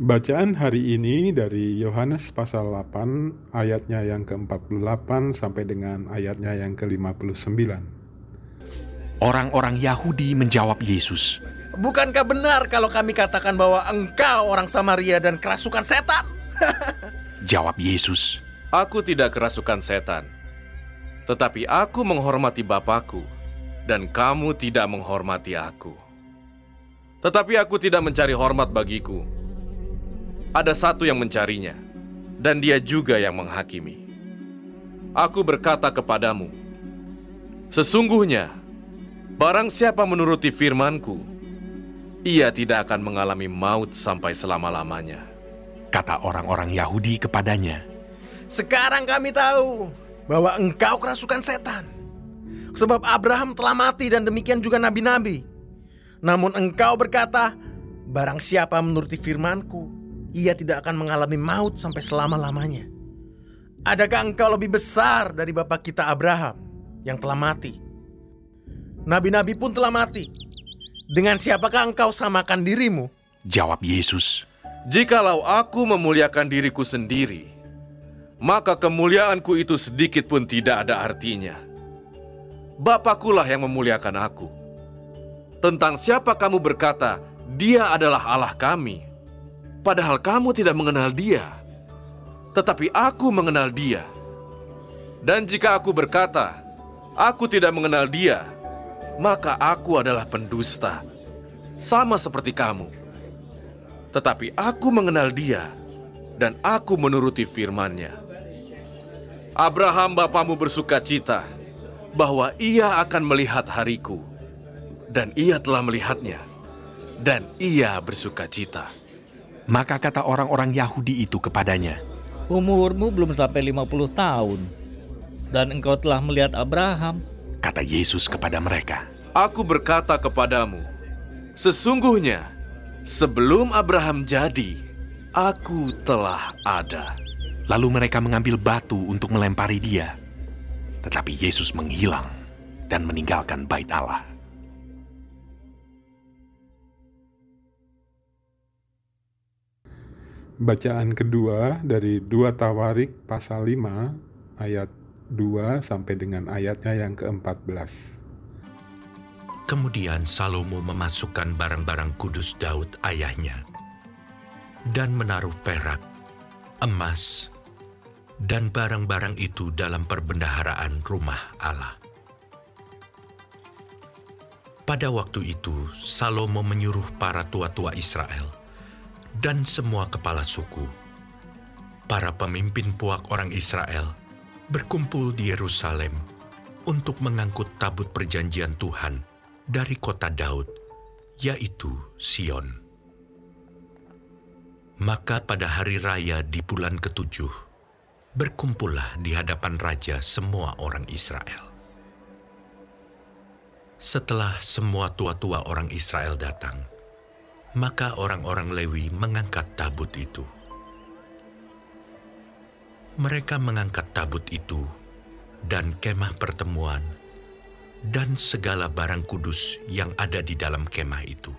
Bacaan hari ini dari Yohanes pasal 8 ayatnya yang ke-48 sampai dengan ayatnya yang ke-59. Orang-orang Yahudi menjawab Yesus, Bukankah benar kalau kami katakan bahwa engkau orang Samaria dan kerasukan setan? Jawab Yesus, Aku tidak kerasukan setan, tetapi aku menghormati Bapakku, dan kamu tidak menghormati aku. Tetapi aku tidak mencari hormat bagiku. Ada satu yang mencarinya, dan dia juga yang menghakimi. Aku berkata kepadamu, sesungguhnya, barang siapa menuruti firmanku, ia tidak akan mengalami maut sampai selama-lamanya. kata orang-orang Yahudi kepadanya. Sekarang kami tahu bahwa engkau kerasukan setan. Sebab Abraham telah mati dan demikian juga nabi-nabi. Namun engkau berkata, barang siapa menuruti firmanku, ia tidak akan mengalami maut sampai selama-lamanya. Adakah engkau lebih besar dari bapak kita Abraham yang telah mati? Nabi-nabi pun telah mati. Dengan siapakah engkau samakan dirimu? Jawab Yesus, Jikalau aku memuliakan diriku sendiri, maka kemuliaanku itu sedikit pun tidak ada artinya. Bapakkulah yang memuliakan aku. Tentang siapa kamu berkata, dia adalah Allah kami. Padahal kamu tidak mengenal dia. Tetapi aku mengenal dia. Dan jika aku berkata, aku tidak mengenal dia, maka aku adalah pendusta. Sama seperti kamu. Tetapi aku mengenal dia, dan aku menuruti firman-Nya. Abraham bapamu bersuka cita bahwa ia akan melihat hariku, dan ia telah melihatnya, dan ia bersuka cita. Maka kata orang-orang Yahudi itu kepadanya, Umurmu belum sampai 50 tahun. Dan engkau telah melihat Abraham. kata Yesus kepada mereka. Aku berkata kepadamu, sesungguhnya sebelum Abraham jadi, aku telah ada. Lalu mereka mengambil batu untuk melempari dia. Tetapi Yesus menghilang dan meninggalkan bait Allah. Bacaan kedua dari 2 Tawarik pasal 5 ayat 2 sampai dengan ayatnya yang ke-14. Kemudian Salomo memasukkan barang-barang kudus Daud ayahnya dan menaruh perak, emas, dan barang-barang itu dalam perbendaharaan rumah Allah. Pada waktu itu, Salomo menyuruh para tua-tua Israel dan semua kepala suku, para pemimpin puak orang Israel, berkumpul di Yerusalem untuk mengangkut tabut perjanjian Tuhan dari kota Daud, yaitu Sion. Maka pada hari raya di bulan ketujuh, berkumpullah di hadapan raja semua orang Israel. Setelah semua tua-tua orang Israel datang, maka orang-orang Lewi mengangkat tabut itu. Mereka mengangkat tabut itu dan kemah pertemuan dan segala barang kudus yang ada di dalam kemah itu.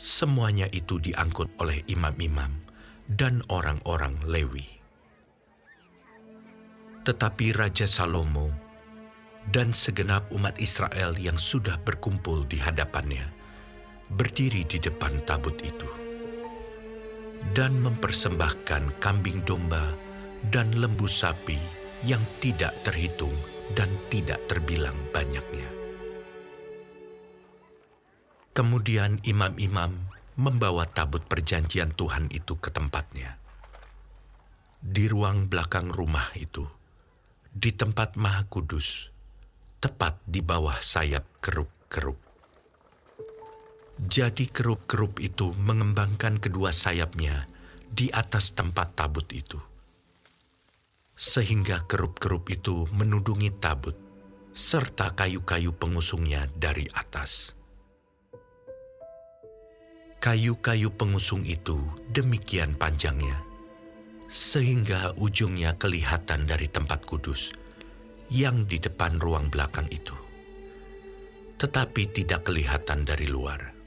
Semuanya itu diangkut oleh imam-imam dan orang-orang Lewi. Tetapi Raja Salomo dan segenap umat Israel yang sudah berkumpul di hadapannya berdiri di depan tabut itu dan mempersembahkan kambing domba dan lembu sapi yang tidak terhitung dan tidak terbilang banyaknya. Kemudian imam-imam membawa tabut perjanjian Tuhan itu ke tempatnya. Di ruang belakang rumah itu, di tempat maha kudus, tepat di bawah sayap kerup-kerup. Jadi kerup-kerup itu mengembangkan kedua sayapnya di atas tempat tabut itu. Sehingga kerup-kerup itu menudungi tabut, serta kayu-kayu pengusungnya dari atas. Kayu-kayu pengusung itu demikian panjangnya, sehingga ujungnya kelihatan dari tempat kudus yang di depan ruang belakang itu, tetapi tidak kelihatan dari luar.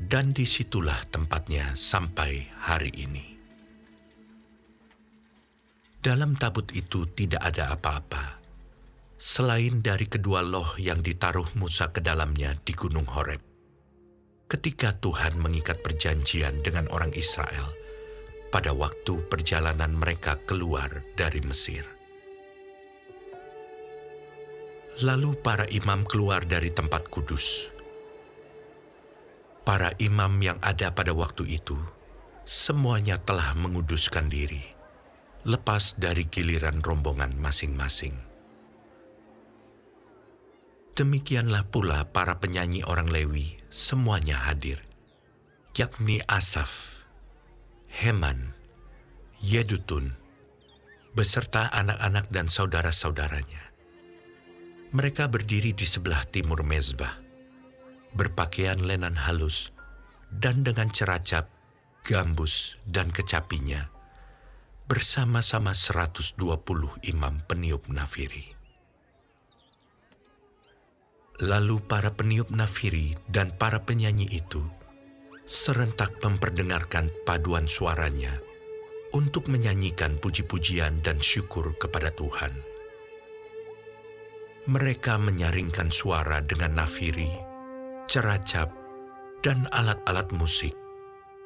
Dan di situlah tempatnya sampai hari ini. Dalam tabut itu tidak ada apa-apa, selain dari kedua loh yang ditaruh Musa ke dalamnya di Gunung Horeb. Ketika Tuhan mengikat perjanjian dengan orang Israel pada waktu perjalanan mereka keluar dari Mesir. Lalu para imam keluar dari tempat kudus. Para imam yang ada pada waktu itu, semuanya telah menguduskan diri lepas dari giliran rombongan masing-masing. Demikianlah pula para penyanyi orang Lewi semuanya hadir, yakni Asaf, Heman, Yedutun, beserta anak-anak dan saudara-saudaranya. Mereka berdiri di sebelah timur mezbah, berpakaian lenan halus, dan dengan ceracap, gambus, dan kecapinya, bersama-sama 120 imam peniup nafiri. Lalu para peniup nafiri dan para penyanyi itu serentak memperdengarkan paduan suaranya untuk menyanyikan puji-pujian dan syukur kepada Tuhan. Mereka menyaringkan suara dengan nafiri, ceracap, dan alat-alat musik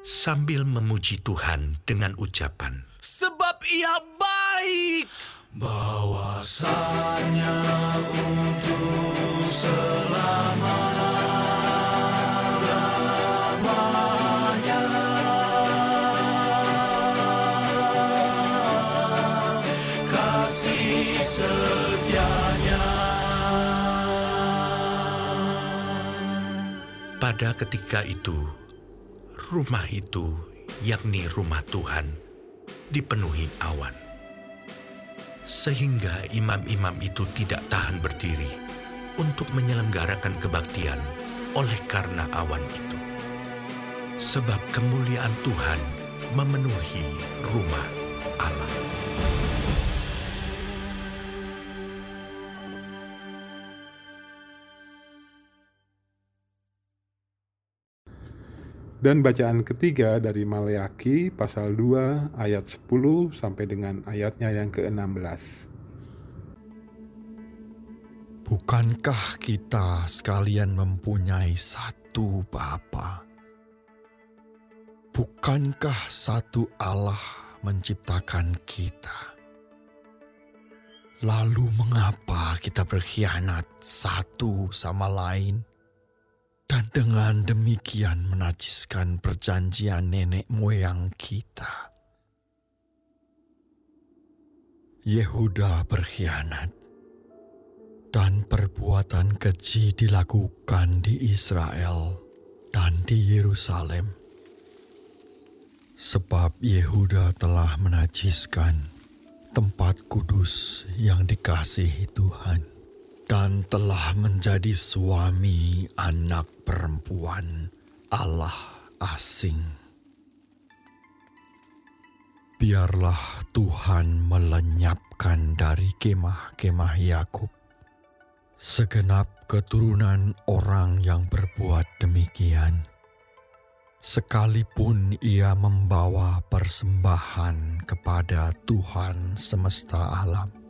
sambil memuji Tuhan dengan ucapan, sebab ia baik. Pada ketika itu, rumah itu, yakni rumah Tuhan, dipenuhi awan. Sehingga imam-imam itu tidak tahan berdiri untuk menyelenggarakan kebaktian oleh karena awan itu. Sebab kemuliaan Tuhan memenuhi rumah Allah. Dan bacaan ketiga dari Maleaki pasal 2 ayat 10 sampai dengan ayatnya yang ke-16. Bukankah kita sekalian mempunyai satu Bapa? Bukankah satu Allah menciptakan kita? Lalu mengapa kita berkhianat satu sama lain? Dan dengan demikian menajiskan perjanjian nenek moyang kita. Yehuda berkhianat, dan perbuatan keji dilakukan di Israel dan di Yerusalem, sebab Yehuda telah menajiskan tempat kudus yang dikasihi Tuhan dan telah menjadi suami anak perempuan Allah asing. Biarlah Tuhan melenyapkan dari kemah-kemah Yakub segenap keturunan orang yang berbuat demikian. Sekalipun ia membawa persembahan kepada Tuhan semesta alam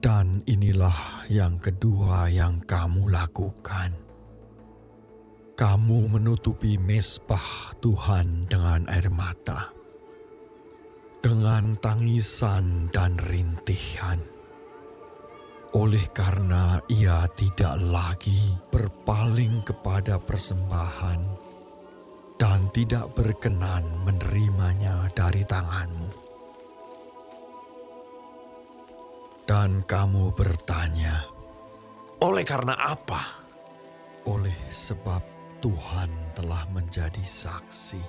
Dan inilah yang kedua yang kamu lakukan. Kamu menutupi mesbah Tuhan dengan air mata, dengan tangisan dan rintihan. Oleh karena ia tidak lagi berpaling kepada persembahan dan tidak berkenan menerimanya dari tanganmu. Dan kamu bertanya, Oleh karena apa? oleh sebab Tuhan telah menjadi saksi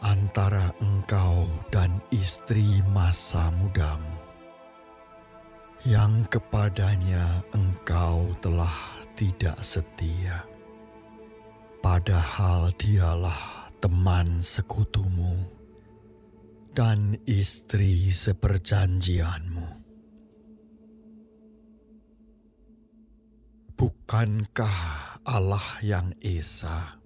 antara engkau dan istri masa mudamu, yang kepadanya engkau telah tidak setia, padahal dialah teman sekutumu dan istri seperjanjianmu. Bukankah Allah yang Esa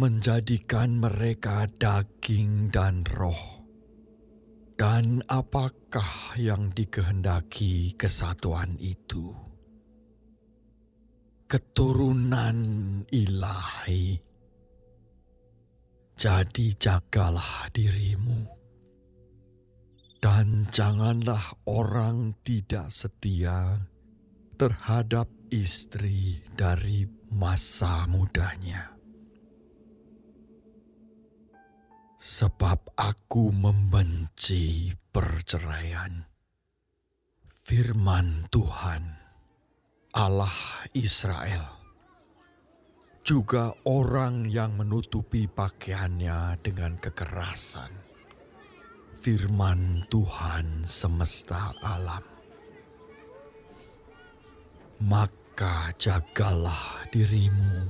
menjadikan mereka daging dan roh. Dan apakah yang dikehendaki kesatuan itu? Keturunan ilahi. Jadi jagalah dirimu. Dan janganlah orang tidak setia terhadap istri dari masa mudanya. Sebab aku membenci perceraian. Firman Tuhan, Allah Israel, juga orang yang menutupi pakaiannya dengan kekerasan. Firman Tuhan semesta alam. Maka jagalah dirimu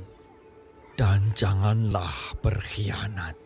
dan janganlah berkhianat